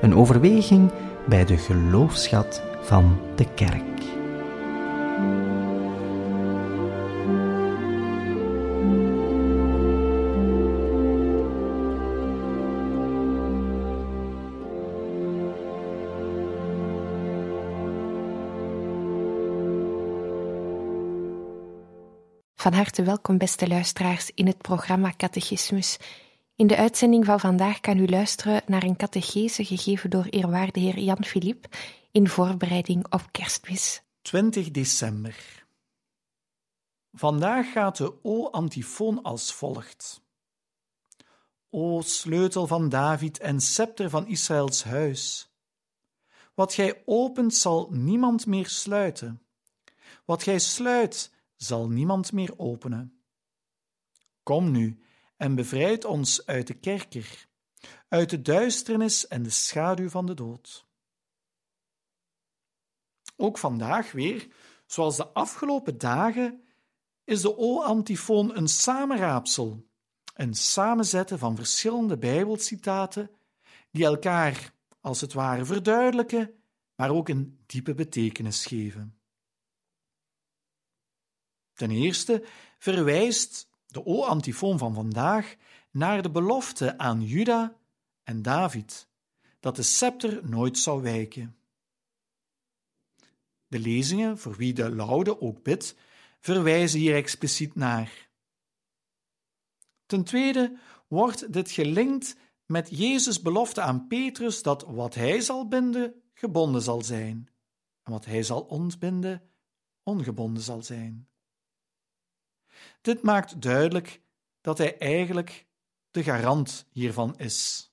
Een overweging bij de geloofschat van de kerk. Van harte welkom, beste luisteraars, in het programma Catechismus. In de uitzending van vandaag kan u luisteren naar een catechese gegeven door eerwaarde heer Jan Philippe in voorbereiding op kerstmis. 20 december. Vandaag gaat de O-antifoon als volgt. O sleutel van David en scepter van Israëls huis. Wat gij opent zal niemand meer sluiten. Wat gij sluit zal niemand meer openen. Kom nu en bevrijd ons uit de kerker, uit de duisternis en de schaduw van de dood. Ook vandaag weer, zoals de afgelopen dagen, is de O-antifoon een samenraapsel, een samenzetten van verschillende Bijbelcitaten die elkaar als het ware verduidelijken, maar ook een diepe betekenis geven. Ten eerste verwijst de O-antifoon van vandaag naar de belofte aan Juda en David dat de scepter nooit zou wijken. De lezingen, voor wie de laude ook bidt, verwijzen hier expliciet naar. Ten tweede wordt dit gelinkt met Jezus' belofte aan Petrus dat wat hij zal binden, gebonden zal zijn, en wat hij zal ontbinden, ongebonden zal zijn. Dit maakt duidelijk dat hij eigenlijk de garant hiervan is.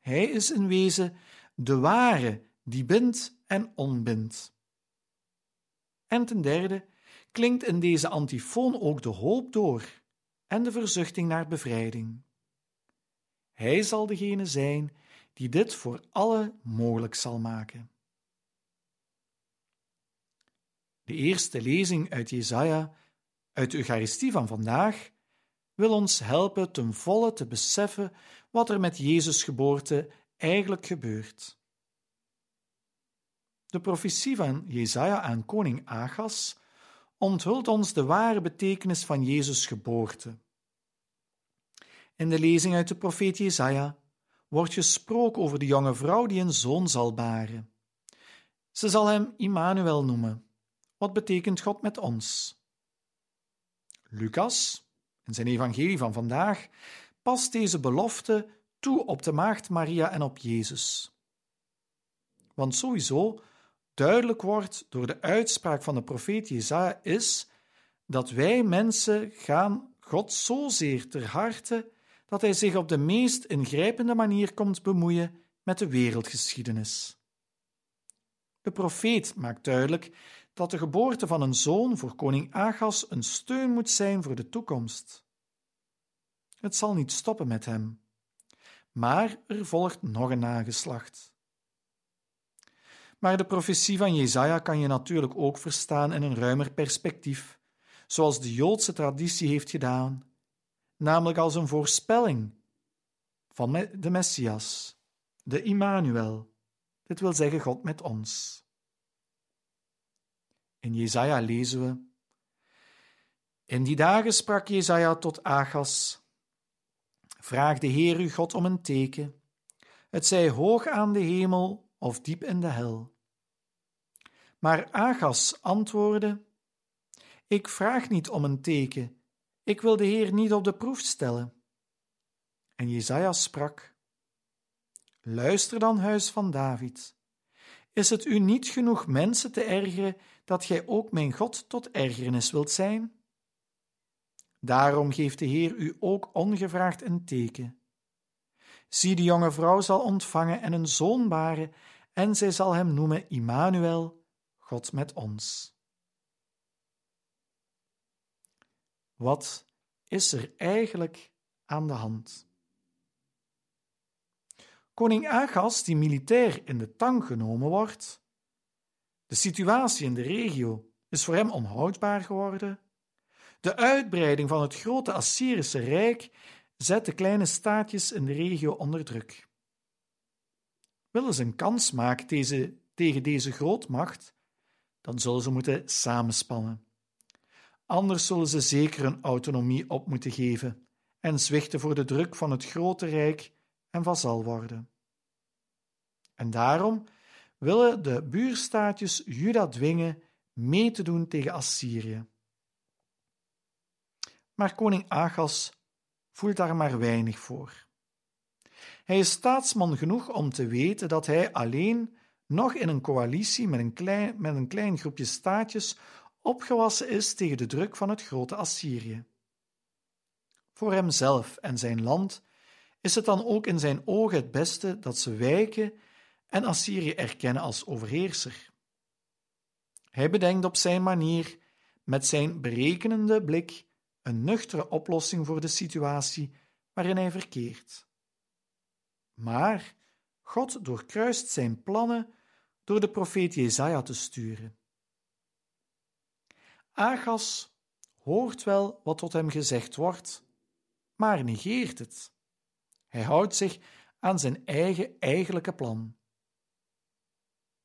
Hij is in wezen de ware die bindt en onbindt. En ten derde klinkt in deze antifoon ook de hoop door en de verzuchting naar bevrijding. Hij zal degene zijn die dit voor alle mogelijk zal maken. De eerste lezing uit Jesaja uit de Eucharistie van vandaag wil ons helpen ten volle te beseffen wat er met Jezus' geboorte eigenlijk gebeurt. De profetie van Jesaja aan koning Agas onthult ons de ware betekenis van Jezus' geboorte. In de lezing uit de profeet Jesaja wordt gesproken over de jonge vrouw die een zoon zal baren. Ze zal hem Immanuel noemen, wat betekent God met ons. Lucas, in zijn evangelie van vandaag, past deze belofte toe op de maagd Maria en op Jezus. Want sowieso duidelijk wordt door de uitspraak van de profeet Jezaja is dat wij mensen gaan God zozeer ter harte dat hij zich op de meest ingrijpende manier komt bemoeien met de wereldgeschiedenis. De profeet maakt duidelijk dat de geboorte van een zoon voor koning Agas een steun moet zijn voor de toekomst. Het zal niet stoppen met hem, maar er volgt nog een nageslacht. Maar de profetie van Jezaja kan je natuurlijk ook verstaan in een ruimer perspectief, zoals de Joodse traditie heeft gedaan, namelijk als een voorspelling van de Messias, de Immanuel, dit wil zeggen God met ons. In Jesaja lezen we: In die dagen sprak Jesaja tot Agas: Vraag de Heer uw God om een teken, het zij hoog aan de hemel of diep in de hel. Maar Agas antwoordde: Ik vraag niet om een teken, ik wil de Heer niet op de proef stellen. En Jesaja sprak: Luister dan, huis van David. Is het u niet genoeg mensen te ergeren dat gij ook mijn God tot ergernis wilt zijn? Daarom geeft de Heer u ook ongevraagd een teken. Zie, de jonge vrouw zal ontvangen en een zoon baren, en zij zal hem noemen Immanuel, God met ons. Wat is er eigenlijk aan de hand? Koning Agas, die militair in de tang genomen wordt, de situatie in de regio is voor hem onhoudbaar geworden. De uitbreiding van het grote Assyrische Rijk zet de kleine staatjes in de regio onder druk. Willen ze een kans maken deze, tegen deze grootmacht, dan zullen ze moeten samenspannen. Anders zullen ze zeker hun autonomie op moeten geven en zwichten voor de druk van het grote rijk en vazal worden. En daarom willen de buurstaatjes Juda dwingen mee te doen tegen Assyrië. Maar koning Agas voelt daar maar weinig voor. Hij is staatsman genoeg om te weten dat hij alleen nog in een coalitie met een klein, met een klein groepje staatjes opgewassen is tegen de druk van het grote Assyrië. Voor hemzelf en zijn land is het dan ook in zijn ogen het beste dat ze wijken en Assyrië erkennen als overheerser. Hij bedenkt op zijn manier, met zijn berekenende blik, een nuchtere oplossing voor de situatie waarin hij verkeert. Maar God doorkruist zijn plannen door de profeet Jezaja te sturen. Agas hoort wel wat tot hem gezegd wordt, maar negeert het. Hij houdt zich aan zijn eigen eigenlijke plan.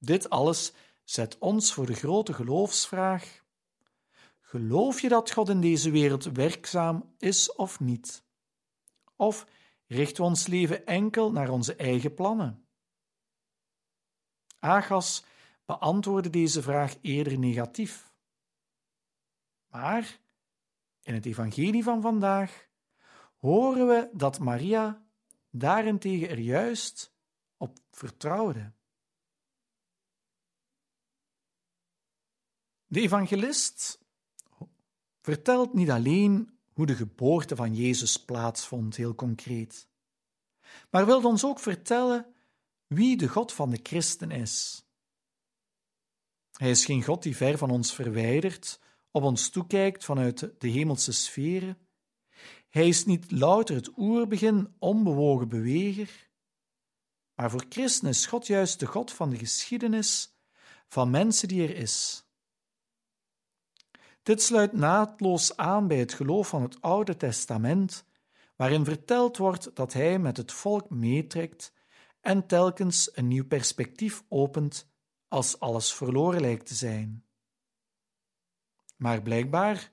Dit alles zet ons voor de grote geloofsvraag: geloof je dat God in deze wereld werkzaam is of niet? Of richten we ons leven enkel naar onze eigen plannen? Agas beantwoordde deze vraag eerder negatief. Maar in het evangelie van vandaag horen we dat Maria daarentegen er juist op vertrouwde. De evangelist vertelt niet alleen hoe de geboorte van Jezus plaatsvond, heel concreet, maar wil ons ook vertellen wie de God van de christen is. Hij is geen God die ver van ons verwijderd, op ons toekijkt vanuit de hemelse sferen. Hij is niet louter het oerbegin, onbewogen beweger, maar voor christen is God juist de God van de geschiedenis van mensen die er is dit sluit naadloos aan bij het geloof van het Oude Testament, waarin verteld wordt dat hij met het volk meetrekt en telkens een nieuw perspectief opent als alles verloren lijkt te zijn. Maar blijkbaar,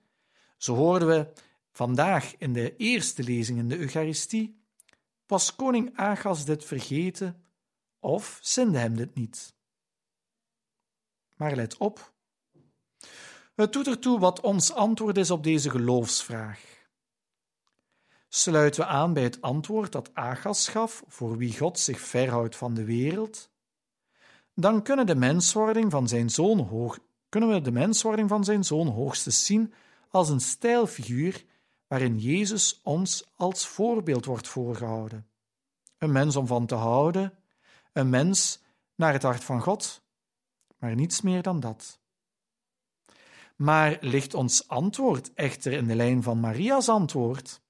zo hoorden we vandaag in de eerste lezing in de Eucharistie, was koning Agas dit vergeten of zinde hem dit niet. Maar let op, het doet ertoe wat ons antwoord is op deze geloofsvraag. Sluiten we aan bij het antwoord dat Agas gaf voor wie God zich verhoudt van de wereld, dan kunnen, de menswording van zijn zoon hoog, kunnen we de menswording van zijn zoon hoogstens zien als een stijlfiguur waarin Jezus ons als voorbeeld wordt voorgehouden. Een mens om van te houden, een mens naar het hart van God, maar niets meer dan dat. Maar ligt ons antwoord echter in de lijn van Maria's antwoord,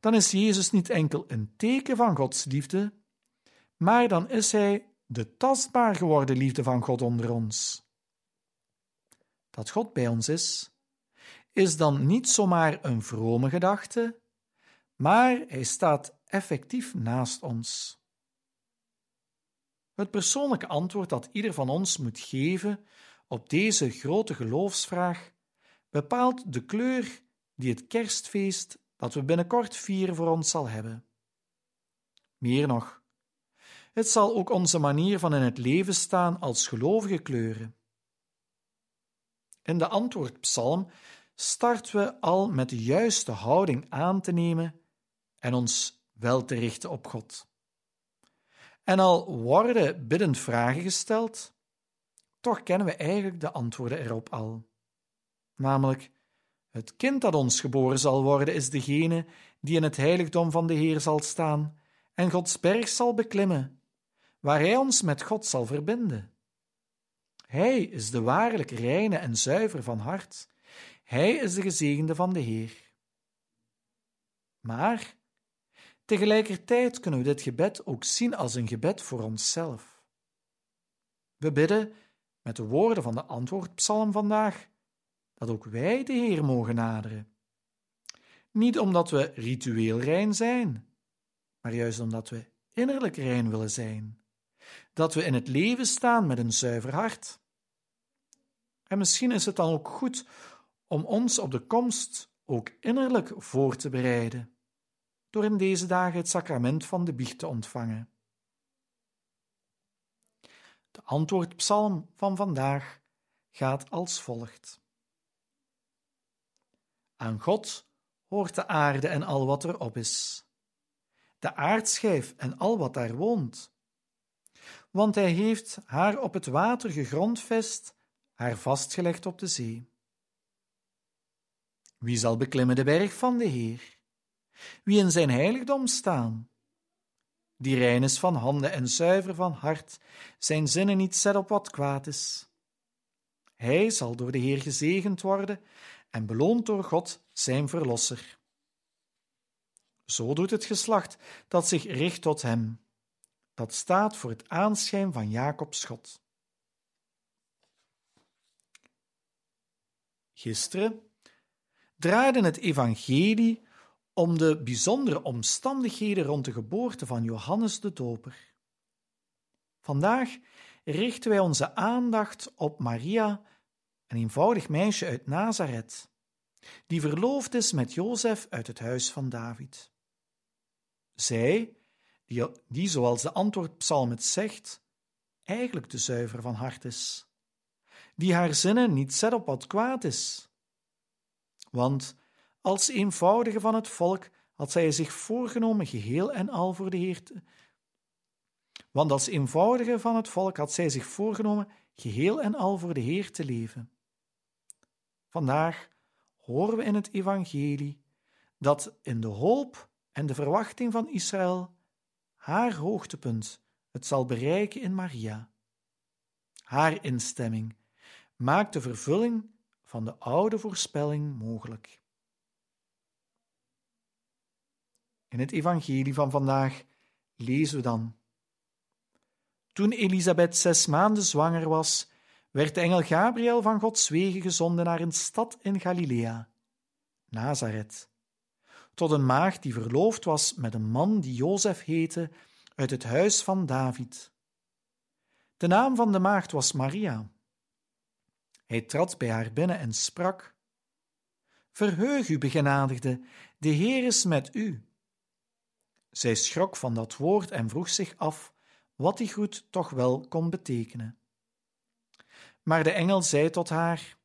dan is Jezus niet enkel een teken van Gods liefde, maar dan is Hij de tastbaar geworden liefde van God onder ons. Dat God bij ons is, is dan niet zomaar een vrome gedachte, maar Hij staat effectief naast ons. Het persoonlijke antwoord dat ieder van ons moet geven op deze grote geloofsvraag bepaalt de kleur die het kerstfeest dat we binnenkort vieren voor ons zal hebben. Meer nog, het zal ook onze manier van in het leven staan als gelovige kleuren. In de antwoordpsalm starten we al met de juiste houding aan te nemen en ons wel te richten op God. En al worden biddend vragen gesteld, toch kennen we eigenlijk de antwoorden erop al. Namelijk, het kind dat ons geboren zal worden is degene die in het heiligdom van de Heer zal staan en Gods berg zal beklimmen, waar Hij ons met God zal verbinden. Hij is de waarlijk reine en zuiver van hart. Hij is de gezegende van de Heer. Maar tegelijkertijd kunnen we dit gebed ook zien als een gebed voor onszelf. We bidden met de woorden van de antwoordpsalm vandaag dat ook wij de Heer mogen naderen. Niet omdat we ritueel rein zijn, maar juist omdat we innerlijk rein willen zijn. Dat we in het leven staan met een zuiver hart. En misschien is het dan ook goed om ons op de komst ook innerlijk voor te bereiden, door in deze dagen het sacrament van de biecht te ontvangen. De antwoordpsalm van vandaag gaat als volgt. Aan God hoort de aarde en al wat erop is, de aardschijf en al wat daar woont. Want hij heeft haar op het water gegrondvest, haar vastgelegd op de zee. Wie zal beklimmen de berg van de Heer? Wie in zijn heiligdom staan? Die rein is van handen en zuiver van hart, zijn zinnen niet zet op wat kwaad is. Hij zal door de Heer gezegend worden en beloond door God zijn verlosser. Zo doet het geslacht dat zich richt tot hem. Dat staat voor het aanschijn van Jacobs God. Gisteren draaide het evangelie om de bijzondere omstandigheden rond de geboorte van Johannes de Doper. Vandaag richten wij onze aandacht op Maria een eenvoudig meisje uit Nazareth, die verloofd is met Jozef uit het huis van David. Zij, die, zoals de antwoordpsalm het zegt, eigenlijk de zuiver van hart is, die haar zinnen niet zet op wat kwaad is. Want als eenvoudige van het volk had zij zich voorgenomen geheel en al voor de Heer te... Want als eenvoudige van het volk had zij zich voorgenomen geheel en al voor de Heer te leven. Vandaag horen we in het Evangelie dat in de hoop en de verwachting van Israël haar hoogtepunt het zal bereiken in Maria. Haar instemming maakt de vervulling van de oude voorspelling mogelijk. In het Evangelie van vandaag lezen we dan. Toen Elisabeth zes maanden zwanger was, werd de engel Gabriel van Gods wegen gezonden naar een stad in Galilea, Nazareth, tot een maagd die verloofd was met een man die Jozef heette, uit het huis van David. De naam van de maagd was Maria. Hij trad bij haar binnen en sprak: Verheug u, begenadigde, de Heer is met u. Zij schrok van dat woord en vroeg zich af wat die groet toch wel kon betekenen. Maar de engel zei tot haar: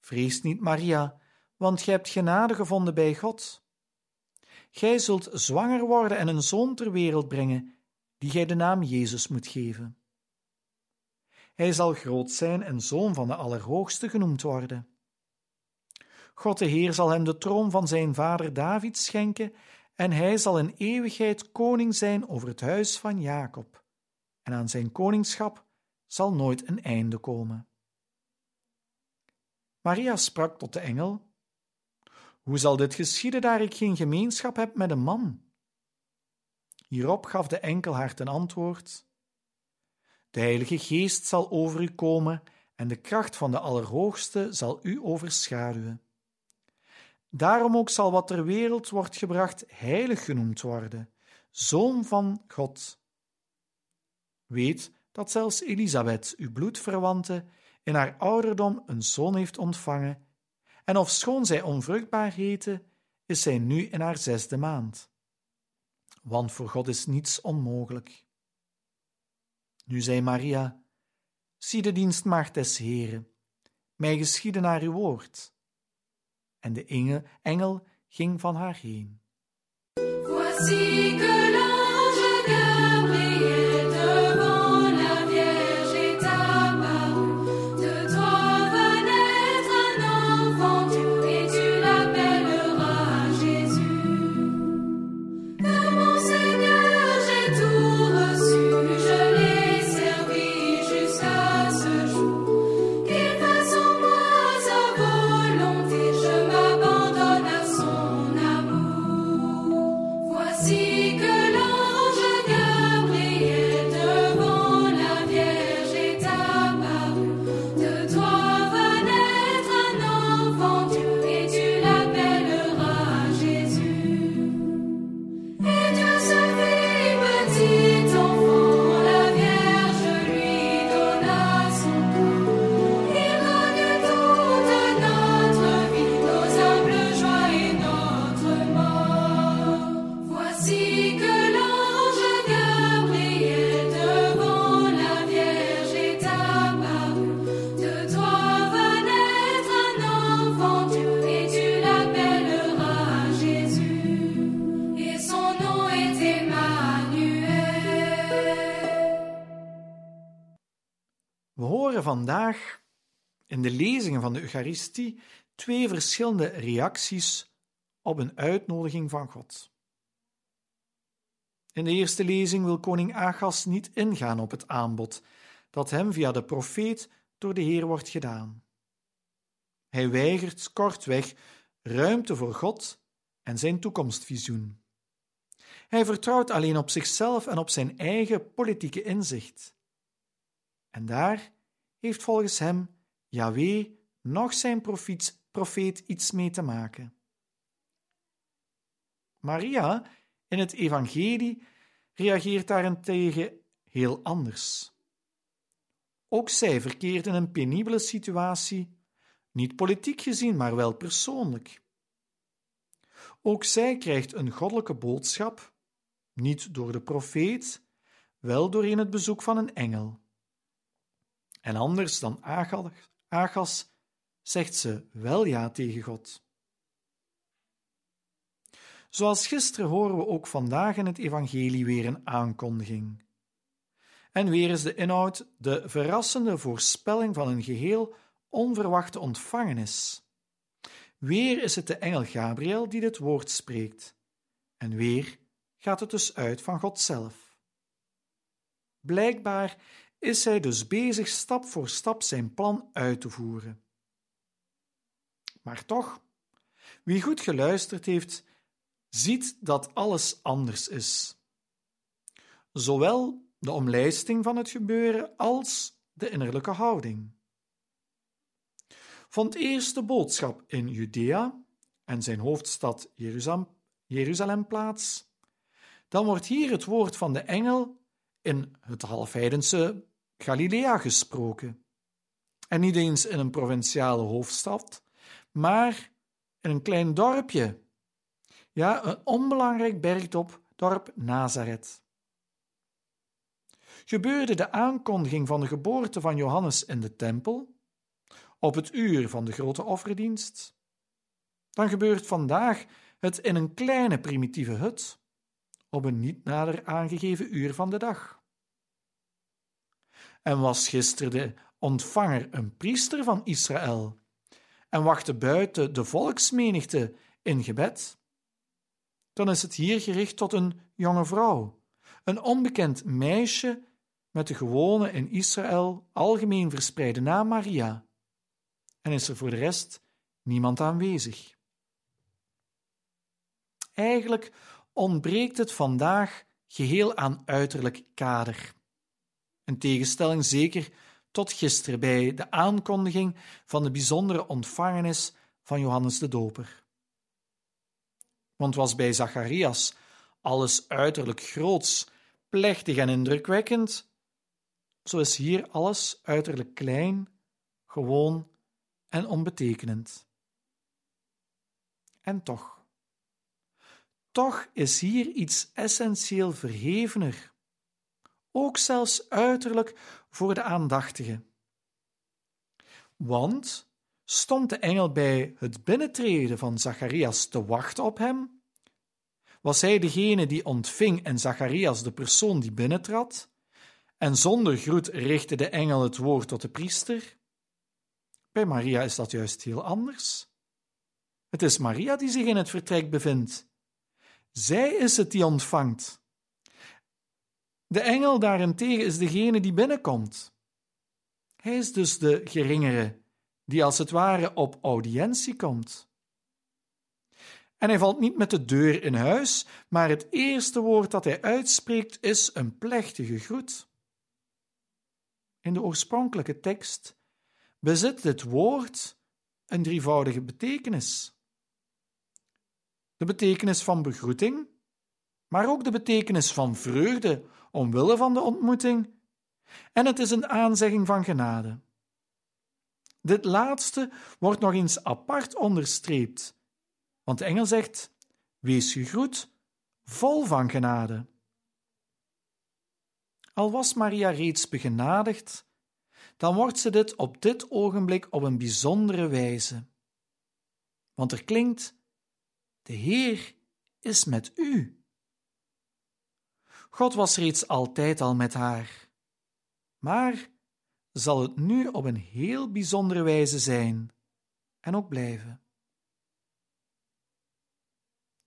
Vrees niet, Maria, want gij hebt genade gevonden bij God. Gij zult zwanger worden en een zoon ter wereld brengen, die gij de naam Jezus moet geven. Hij zal groot zijn en zoon van de Allerhoogste genoemd worden. God de Heer zal hem de troon van zijn vader David schenken, en hij zal in eeuwigheid koning zijn over het huis van Jacob. En aan zijn koningschap zal nooit een einde komen. Maria sprak tot de engel: Hoe zal dit geschieden daar ik geen gemeenschap heb met een man? Hierop gaf de enkel haar ten antwoord: De Heilige Geest zal over u komen en de kracht van de Allerhoogste zal u overschaduwen. Daarom ook zal wat ter wereld wordt gebracht heilig genoemd worden, zoon van God. Weet dat zelfs Elisabeth, uw bloedverwante, in haar ouderdom een zoon heeft ontvangen, en ofschoon zij onvruchtbaar heette, is zij nu in haar zesde maand. Want voor God is niets onmogelijk. Nu zei Maria, zie de dienstmaagd des Heren, mij geschieden naar uw woord. En de engel ging van haar heen. De lezingen van de Eucharistie twee verschillende reacties op een uitnodiging van God. In de eerste lezing wil koning Agas niet ingaan op het aanbod dat hem via de profeet door de Heer wordt gedaan. Hij weigert kortweg ruimte voor God en zijn toekomstvisioen. Hij vertrouwt alleen op zichzelf en op zijn eigen politieke inzicht. En daar heeft volgens hem Yahweh nog zijn profeet, profeet iets mee te maken. Maria in het evangelie reageert daarentegen heel anders. Ook zij verkeert in een penibele situatie, niet politiek gezien, maar wel persoonlijk. Ook zij krijgt een goddelijke boodschap, niet door de profeet, wel doorheen het bezoek van een engel. En anders dan Zegt ze wel ja tegen God. Zoals gisteren horen we ook vandaag in het Evangelie weer een aankondiging. En weer is de inhoud de verrassende voorspelling van een geheel onverwachte ontvangenis. Weer is het de engel Gabriel die dit woord spreekt, en weer gaat het dus uit van God zelf. Blijkbaar is hij dus bezig stap voor stap zijn plan uit te voeren. Maar toch, wie goed geluisterd heeft, ziet dat alles anders is. Zowel de omlijsting van het gebeuren als de innerlijke houding. Eerst de boodschap in Judea en zijn hoofdstad Jeruzalem plaats, dan wordt hier het woord van de engel in het halfheidense Galilea gesproken. En niet eens in een provinciale hoofdstad, maar in een klein dorpje. Ja, een onbelangrijk bergtop, dorp Nazareth. Gebeurde de aankondiging van de geboorte van Johannes in de tempel, op het uur van de grote offerdienst, dan gebeurt vandaag het in een kleine primitieve hut, op een niet nader aangegeven uur van de dag. En was gisteren de ontvanger een priester van Israël en wachtte buiten de volksmenigte in gebed, dan is het hier gericht tot een jonge vrouw, een onbekend meisje met de gewone in Israël algemeen verspreide naam Maria, en is er voor de rest niemand aanwezig. Eigenlijk ontbreekt het vandaag geheel aan uiterlijk kader. Een tegenstelling zeker tot gisteren bij de aankondiging van de bijzondere ontvangenis van Johannes de Doper. Want was bij Zacharias alles uiterlijk groots, plechtig en indrukwekkend, zo is hier alles uiterlijk klein, gewoon en onbetekenend. En toch, toch is hier iets essentieel verhevener, ook zelfs uiterlijk voor de aandachtige. Want stond de engel bij het binnentreden van Zacharias te wachten op hem? Was hij degene die ontving en Zacharias de persoon die binnentrad? En zonder groet richtte de engel het woord tot de priester? Bij Maria is dat juist heel anders. Het is Maria die zich in het vertrek bevindt. Zij is het die ontvangt. De engel daarentegen is degene die binnenkomt. Hij is dus de geringere, die als het ware op audiëntie komt. En hij valt niet met de deur in huis, maar het eerste woord dat hij uitspreekt is een plechtige groet. In de oorspronkelijke tekst bezit dit woord een drievoudige betekenis. De betekenis van begroeting, maar ook de betekenis van vreugde omwille van de ontmoeting, en het is een aanzegging van genade. Dit laatste wordt nog eens apart onderstreept, want de engel zegt: Wees gegroet, vol van genade. Al was Maria reeds begenadigd, dan wordt ze dit op dit ogenblik op een bijzondere wijze. Want er klinkt: De Heer is met u. God was reeds altijd al met haar. Maar zal het nu op een heel bijzondere wijze zijn en ook blijven.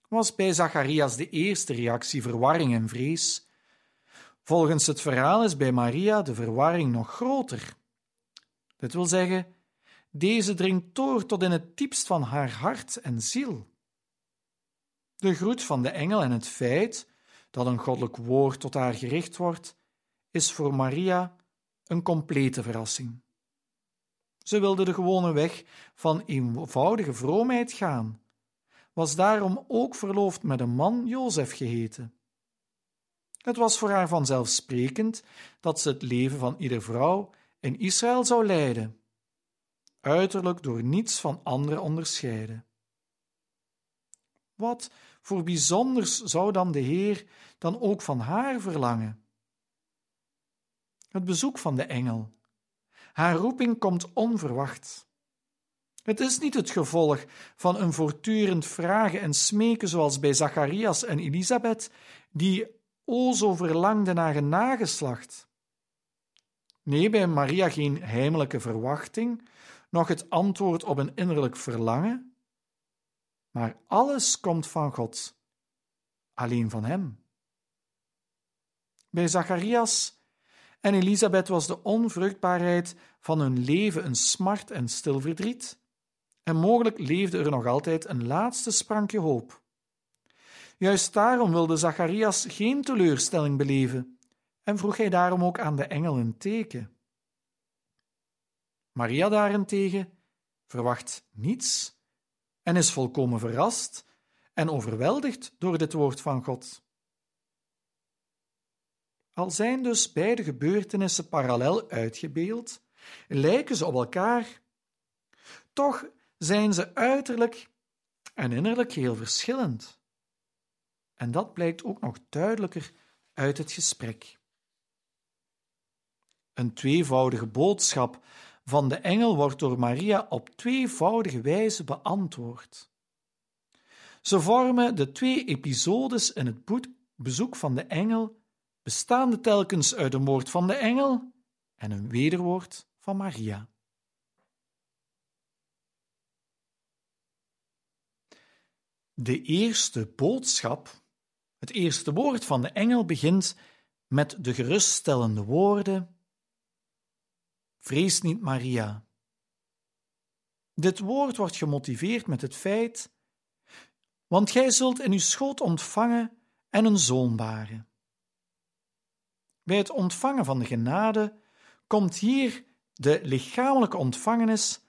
Was bij Zacharias de eerste reactie verwarring en vrees? Volgens het verhaal is bij Maria de verwarring nog groter. Dit wil zeggen, deze dringt door tot in het diepst van haar hart en ziel. De groet van de engel en het feit dat een goddelijk woord tot haar gericht wordt, is voor Maria een complete verrassing. Ze wilde de gewone weg van eenvoudige vroomheid gaan, was daarom ook verloofd met een man Jozef geheten. Het was voor haar vanzelfsprekend dat ze het leven van ieder vrouw in Israël zou leiden, uiterlijk door niets van anderen onderscheiden. Wat voor bijzonders zou dan de Heer dan ook van haar verlangen? Het bezoek van de engel. Haar roeping komt onverwacht. Het is niet het gevolg van een voortdurend vragen en smeken zoals bij Zacharias en Elisabeth, die o zo verlangden naar een nageslacht. Nee, bij Maria geen heimelijke verwachting, nog het antwoord op een innerlijk verlangen, maar alles komt van God, alleen van Hem. Bij Zacharias en Elisabeth was de onvruchtbaarheid van hun leven een smart en stil verdriet, en mogelijk leefde er nog altijd een laatste sprankje hoop. Juist daarom wilde Zacharias geen teleurstelling beleven en vroeg hij daarom ook aan de engel een teken. Maria daarentegen verwacht niets en is volkomen verrast en overweldigd door dit woord van God. Al zijn dus beide gebeurtenissen parallel uitgebeeld, lijken ze op elkaar, toch zijn ze uiterlijk en innerlijk heel verschillend. En dat blijkt ook nog duidelijker uit het gesprek. Een tweevoudige boodschap van de engel wordt door Maria op tweevoudige wijze beantwoord. Ze vormen de twee episodes in het bezoek van de engel, bestaande telkens uit een woord van de engel en een wederwoord van Maria. De eerste boodschap, het eerste woord van de engel begint met de geruststellende woorden: Vrees niet, Maria. Dit woord wordt gemotiveerd met het feit: Want gij zult in uw schoot ontvangen en een zoon baren. Bij het ontvangen van de genade komt hier de lichamelijke ontvangenis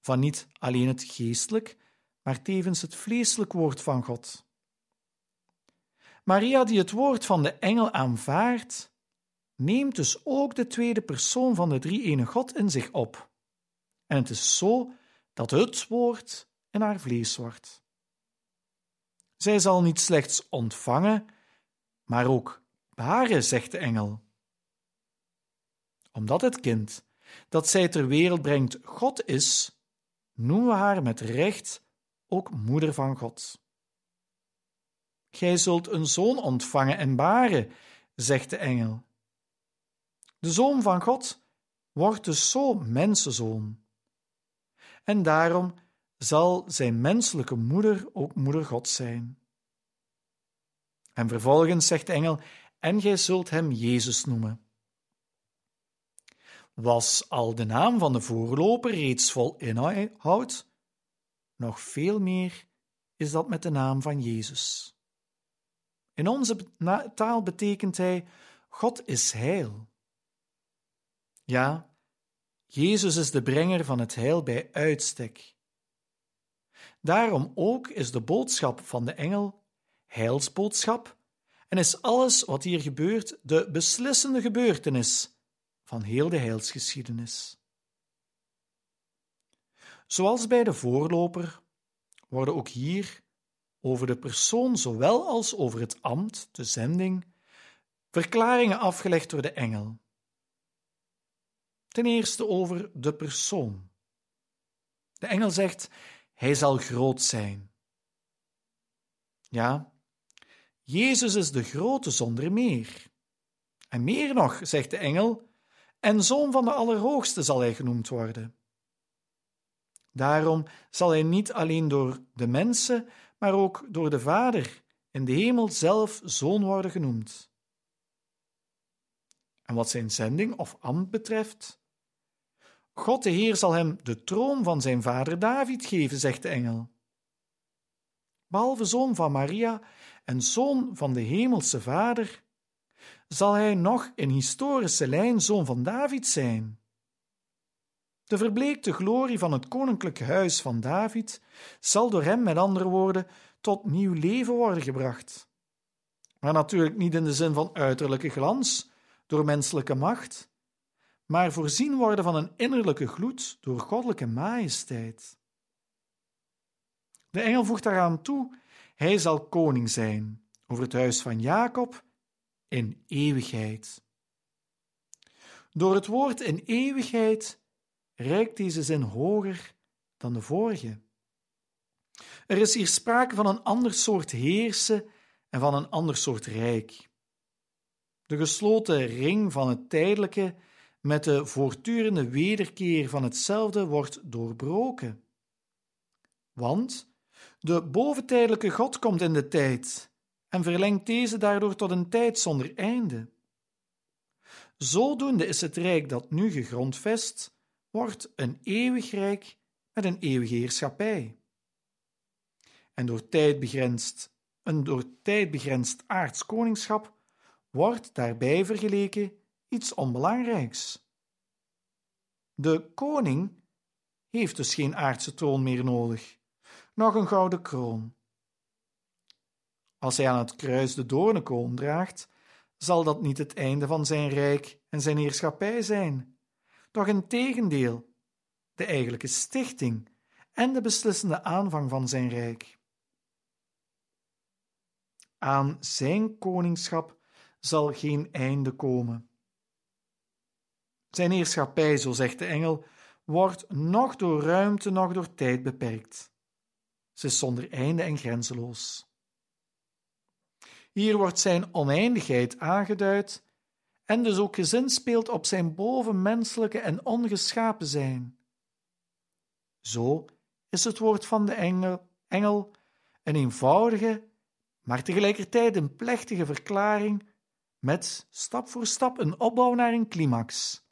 van niet alleen het geestelijk, maar tevens het vleeselijk woord van God. Maria, die het woord van de engel aanvaardt, neemt dus ook de tweede persoon van de drie-ene God in zich op. En het is zo dat het woord in haar vlees wordt. Zij zal niet slechts ontvangen, maar ook baren, zegt de engel. Omdat het kind dat zij ter wereld brengt God is, noemen we haar met recht ook moeder van God. Gij zult een zoon ontvangen en baren, zegt de engel. De zoon van God wordt dus zo mensenzoon. En daarom zal zijn menselijke moeder ook moeder God zijn. En vervolgens zegt de engel: En gij zult hem Jezus noemen. Was al de naam van de voorloper reeds vol inhoud? Nog veel meer is dat met de naam van Jezus. In onze taal betekent hij: God is heil. Ja, Jezus is de brenger van het heil bij uitstek. Daarom ook is de boodschap van de engel heilsboodschap en is alles wat hier gebeurt de beslissende gebeurtenis van heel de heilsgeschiedenis. Zoals bij de voorloper worden ook hier over de persoon zowel als over het ambt, de zending, verklaringen afgelegd door de engel. Ten eerste over de persoon. De engel zegt: Hij zal groot zijn. Ja, Jezus is de grote zonder meer. En meer nog, zegt de engel, en zoon van de Allerhoogste zal hij genoemd worden. Daarom zal hij niet alleen door de mensen, maar ook door de Vader in de hemel zelf zoon worden genoemd. En wat zijn zending of ambt betreft, God de Heer zal hem de troon van zijn vader David geven, zegt de engel. Behalve zoon van Maria en zoon van de hemelse vader, zal hij nog in historische lijn zoon van David zijn. De verbleekte glorie van het koninklijke huis van David zal door hem, met andere woorden, tot nieuw leven worden gebracht. Maar natuurlijk niet in de zin van uiterlijke glans, door menselijke macht, maar voorzien worden van een innerlijke gloed door goddelijke majesteit. De engel voegt daaraan toe: Hij zal koning zijn over het huis van Jacob in eeuwigheid. Door het woord in eeuwigheid reikt deze zin hoger dan de vorige. Er is hier sprake van een ander soort heersen en van een ander soort rijk. De gesloten ring van het tijdelijke met de voortdurende wederkeer van hetzelfde wordt doorbroken. Want de boventijdelijke God komt in de tijd en verlengt deze daardoor tot een tijd zonder einde. Zodoende is het rijk dat nu gegrondvest wordt een eeuwig rijk met een eeuwige heerschappij. En door tijd begrensd, een door tijd begrensd aards koningschap wordt daarbij vergeleken iets onbelangrijks. De koning heeft dus geen aardse troon meer nodig, nog een gouden kroon. Als hij aan het kruis de doornenkroon draagt, zal dat niet het einde van zijn rijk en zijn heerschappij zijn, doch in tegendeel, de eigenlijke stichting en de beslissende aanvang van zijn rijk. Aan zijn koningschap zal geen einde komen. Zijn heerschappij, zo zegt de engel, wordt nog door ruimte, nog door tijd beperkt. Ze is zonder einde en grenzeloos. Hier wordt zijn oneindigheid aangeduid en dus ook gezinspeeld op zijn bovenmenselijke en ongeschapen zijn. Zo is het woord van de engel, engel een eenvoudige, maar tegelijkertijd een plechtige verklaring met stap voor stap een opbouw naar een climax,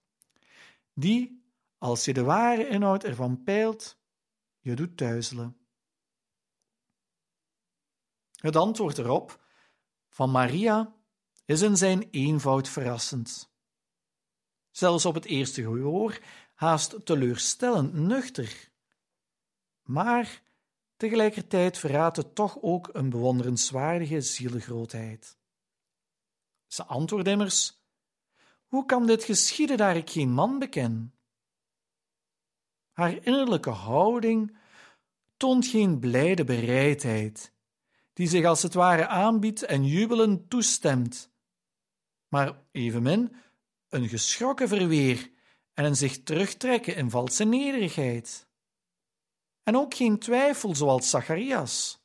die, als je de ware inhoud ervan peilt, je doet duizelen. Het antwoord erop van Maria is in zijn eenvoud verrassend. Zelfs op het eerste gehoor haast teleurstellend nuchter. Maar tegelijkertijd verraadt het toch ook een bewonderenswaardige zielgrootheid. Ze antwoordt immers: Hoe kan dit geschieden daar ik geen man beken? Haar innerlijke houding toont geen blijde bereidheid, die zich als het ware aanbiedt en jubelend toestemt, maar evenmin een geschrokken verweer en een zich terugtrekken in valse nederigheid. En ook geen twijfel zoals Zacharias,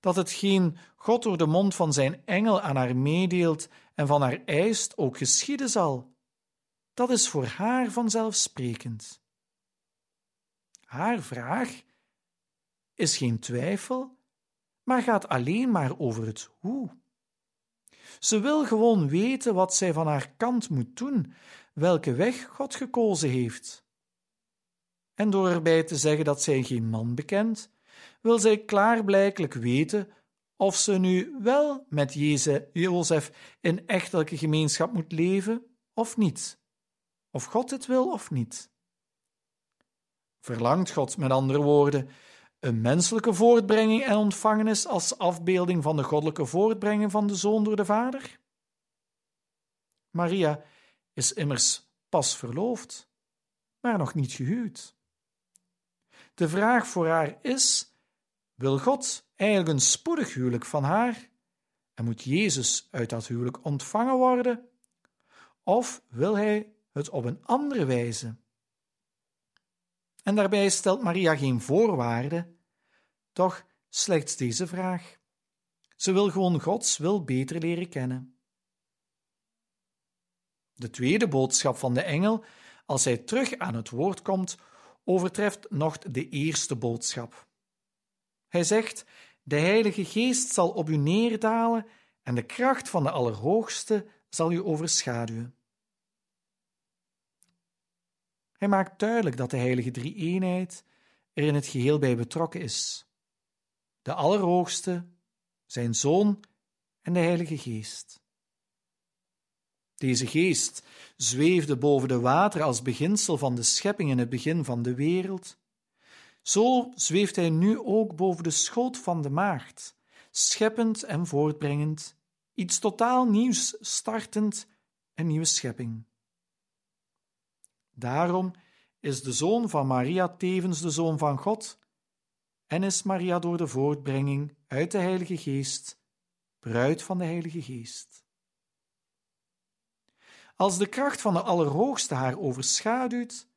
dat hetgeen God door de mond van zijn engel aan haar meedeelt en van haar eist ook geschieden zal. Dat is voor haar vanzelfsprekend. Haar vraag is geen twijfel, maar gaat alleen maar over het hoe. Ze wil gewoon weten wat zij van haar kant moet doen, welke weg God gekozen heeft. En door erbij te zeggen dat zij geen man bekent, wil zij klaarblijkelijk weten of ze nu wel met Jozef in echtelijke gemeenschap moet leven of niet, of God het wil of niet. Verlangt God met andere woorden een menselijke voortbrenging en ontvangenis als afbeelding van de goddelijke voortbrenging van de zoon door de vader? Maria is immers pas verloofd, maar nog niet gehuwd. De vraag voor haar is: wil God eigenlijk een spoedig huwelijk van haar en moet Jezus uit dat huwelijk ontvangen worden? Of wil hij het op een andere wijze? En daarbij stelt Maria geen voorwaarden, toch slechts deze vraag. Ze wil gewoon Gods wil beter leren kennen. De tweede boodschap van de engel, als hij terug aan het woord komt, overtreft nog de eerste boodschap. Hij zegt: De Heilige Geest zal op u neerdalen en de kracht van de Allerhoogste zal u overschaduwen. Hij maakt duidelijk dat de Heilige Drie-eenheid er in het geheel bij betrokken is. De Allerhoogste, zijn Zoon en de Heilige Geest. Deze geest zweefde boven de water als beginsel van de schepping in het begin van de wereld. Zo zweeft hij nu ook boven de schoot van de maagd, scheppend en voortbrengend, iets totaal nieuws startend, een nieuwe schepping. Daarom is de zoon van Maria tevens de zoon van God en is Maria door de voortbrenging uit de Heilige Geest, bruid van de Heilige Geest. Als de kracht van de Allerhoogste haar overschaduwt,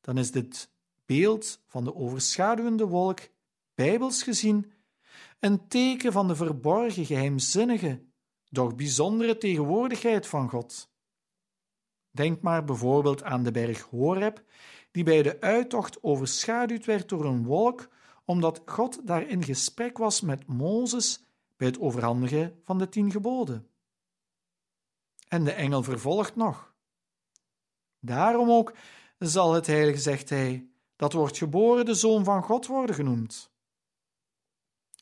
dan is dit beeld van de overschaduwende wolk, bijbels gezien, een teken van de verborgen, geheimzinnige, doch bijzondere tegenwoordigheid van God. Denk maar bijvoorbeeld aan de berg Horeb, die bij de uittocht overschaduwd werd door een wolk, omdat God daar in gesprek was met Mozes bij het overhandigen van de tien geboden. En de engel vervolgt nog. Daarom ook zal het heilige, zegt hij, dat wordt geboren de zoon van God worden genoemd.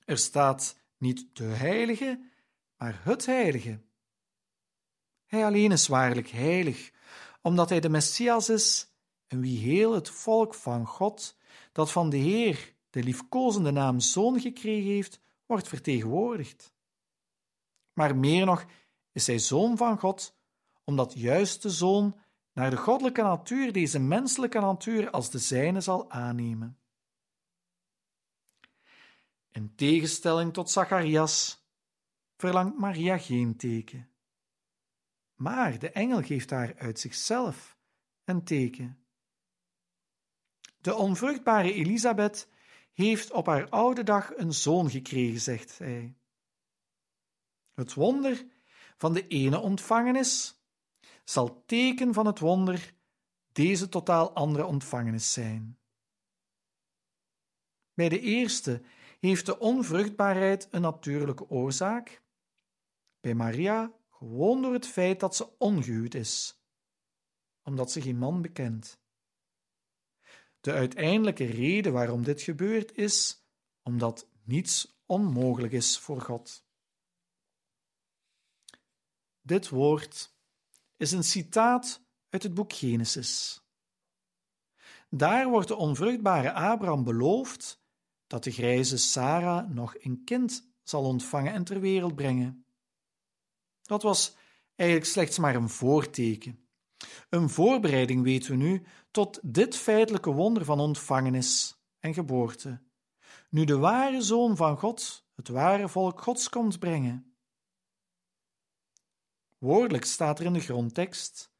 Er staat niet de heilige, maar het heilige. Hij alleen is waarlijk heilig, omdat hij de Messias is en wie heel het volk van God, dat van de Heer de liefkozende naam Zoon gekregen heeft, wordt vertegenwoordigd. Maar meer nog is hij Zoon van God, omdat juist de Zoon naar de goddelijke natuur deze menselijke natuur als de zijne zal aannemen. In tegenstelling tot Zacharias verlangt Maria geen teken. Maar de engel geeft haar uit zichzelf een teken. De onvruchtbare Elisabeth heeft op haar oude dag een zoon gekregen, zegt hij. Het wonder van de ene ontvangenis zal teken van het wonder deze totaal andere ontvangenis zijn. Bij de eerste heeft de onvruchtbaarheid een natuurlijke oorzaak, bij Maria gewoon door het feit dat ze ongehuwd is, omdat ze geen man bekent. De uiteindelijke reden waarom dit gebeurt is omdat niets onmogelijk is voor God. Dit woord is een citaat uit het boek Genesis. Daar wordt de onvruchtbare Abraham beloofd dat de grijze Sarah nog een kind zal ontvangen en ter wereld brengen. Dat was eigenlijk slechts maar een voorteken. Een voorbereiding, weten we nu, tot dit feitelijke wonder van ontvangenis en geboorte. Nu de ware Zoon van God het ware volk Gods komt brengen. Woordelijk staat er in de grondtekst: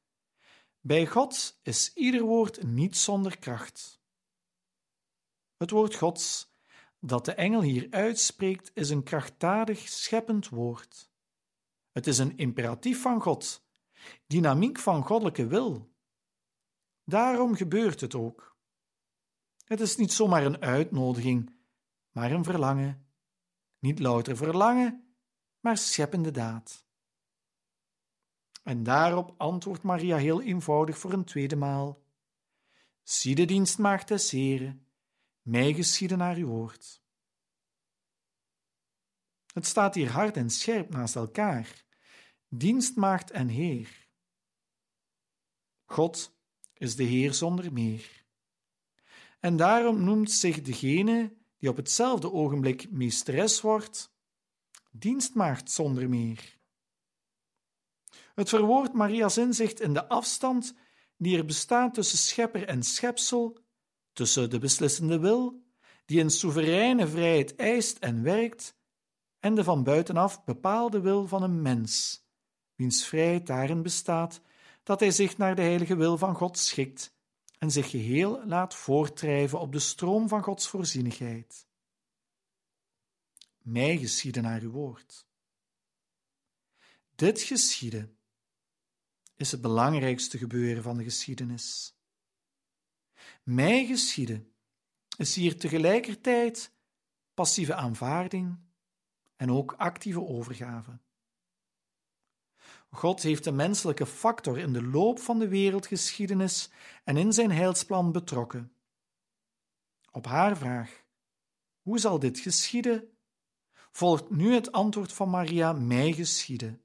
Bij God is ieder woord niet zonder kracht. Het woord Gods dat de engel hier uitspreekt is een krachtdadig, scheppend woord. Het is een imperatief van God, dynamiek van goddelijke wil. Daarom gebeurt het ook. Het is niet zomaar een uitnodiging, maar een verlangen. Niet louter verlangen, maar scheppende daad. En daarop antwoordt Maria heel eenvoudig voor een tweede maal: Zie de dienstmaagd des Heren, mij geschieden naar uw woord. Het staat hier hard en scherp naast elkaar: dienstmaagd en Heer. God is de Heer zonder meer. En daarom noemt zich degene die op hetzelfde ogenblik meesteres wordt, dienstmaagd zonder meer. Het verwoordt Maria's inzicht in de afstand die er bestaat tussen schepper en schepsel, tussen de beslissende wil, die in soevereine vrijheid eist en werkt, en de van buitenaf bepaalde wil van een mens, wiens vrijheid daarin bestaat dat hij zich naar de heilige wil van God schikt en zich geheel laat voortdrijven op de stroom van Gods voorzienigheid. Mij geschieden naar uw woord. Dit geschieden is het belangrijkste gebeuren van de geschiedenis. Mij geschieden is hier tegelijkertijd passieve aanvaarding en ook actieve overgave. God heeft de menselijke factor in de loop van de wereldgeschiedenis en in zijn heilsplan betrokken. Op haar vraag: hoe zal dit geschieden? volgt nu het antwoord van Maria: mij geschieden.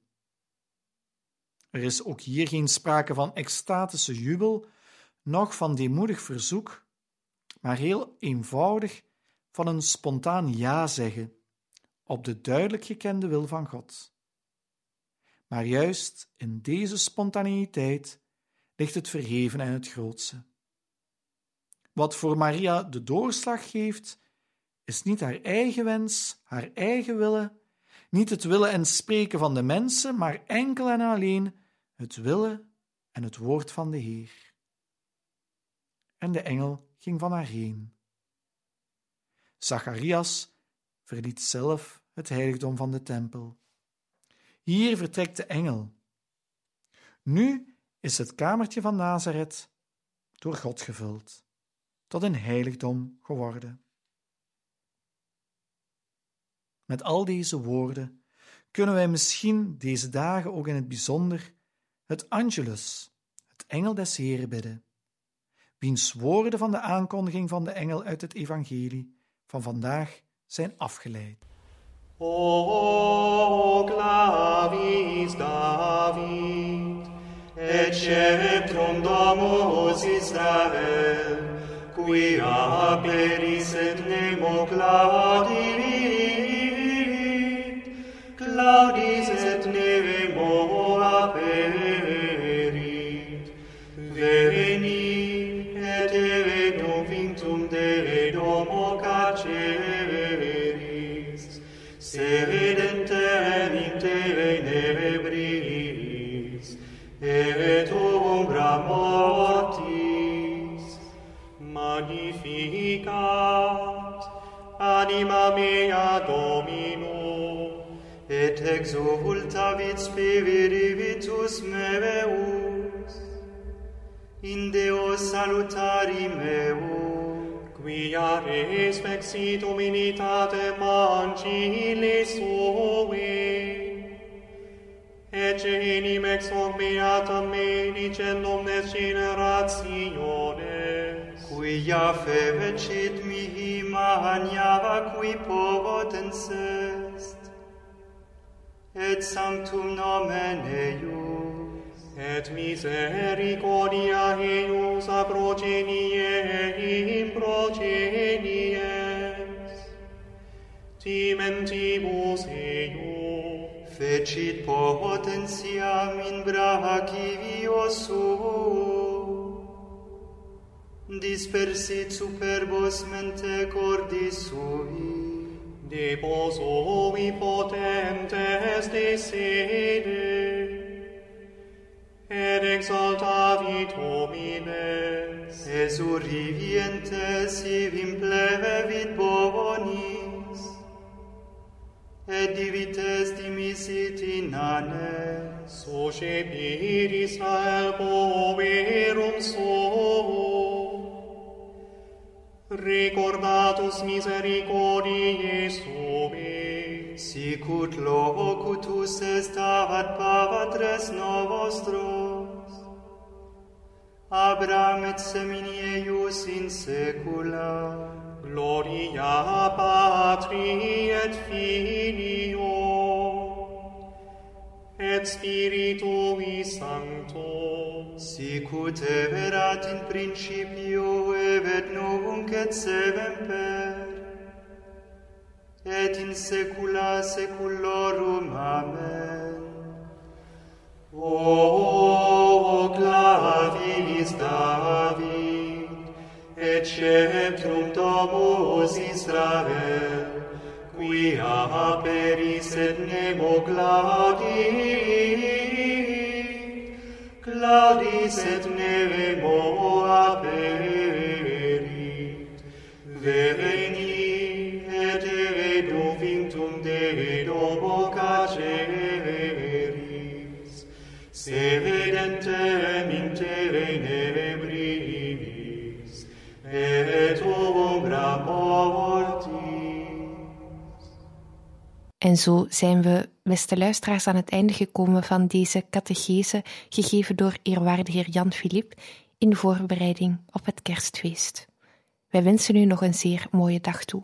Er is ook hier geen sprake van extatische jubel, noch van deemoedig verzoek, maar heel eenvoudig van een spontaan ja zeggen op de duidelijk gekende wil van God. Maar juist in deze spontaneïteit ligt het verheven en het grootste. Wat voor Maria de doorslag geeft, is niet haar eigen wens, haar eigen willen, niet het willen en spreken van de mensen, maar enkel en alleen het willen en het woord van de Heer. En de engel ging van haar heen. Zacharias verliet zelf het heiligdom van de tempel. Hier vertrekt de engel. Nu is het kamertje van Nazareth door God gevuld, tot een heiligdom geworden. Met al deze woorden kunnen wij misschien deze dagen ook in het bijzonder het Angelus, het engel des Heren, bidden, wiens woorden van de aankondiging van de engel uit het evangelie van vandaag zijn afgeleid. O clavis David, et sceptrum Domus Israel, qui aperis et nemo claudit, claudis et nemo exultavit spiritus meus, in deo salutari meum, quia res vexit dominitate mancili sui, ecce inim ex omniatam me dicendum des generationes, quia fe vecit mihi magna qui povotense, et sanctum nomen eius, et misericordia eius a progenie in progenies. Timentibus eius, fecit potentiam in brachivio suo, dispersit superbos mente cordis sui, de poso potentes de sede et exaltavit homines es urrivientes ivim plevit bonis et divites dimisit in ane soce piris al poverum sovum Recordatus misericordiae sumi, sicut locutus est avat pavatres novostros, Abraham et semini eius in secula, gloria Patri et Filio, et Spiritui Sancto, Sicut erat in principio, et nunc et semper, et in saecula saeculorum. Amen. O, o clavis David, et sceptrum domus Israel, qui aperis et nemo claudis, laudis et neve momo aperit, vereni et ere dovintum Dei domo caceris, se vedentem in tere neve brimis, et ombra povos, En zo zijn we, beste luisteraars, aan het einde gekomen van deze catechese, gegeven door eerwaarde heer Jan Filip, in voorbereiding op het kerstfeest. Wij wensen u nog een zeer mooie dag toe.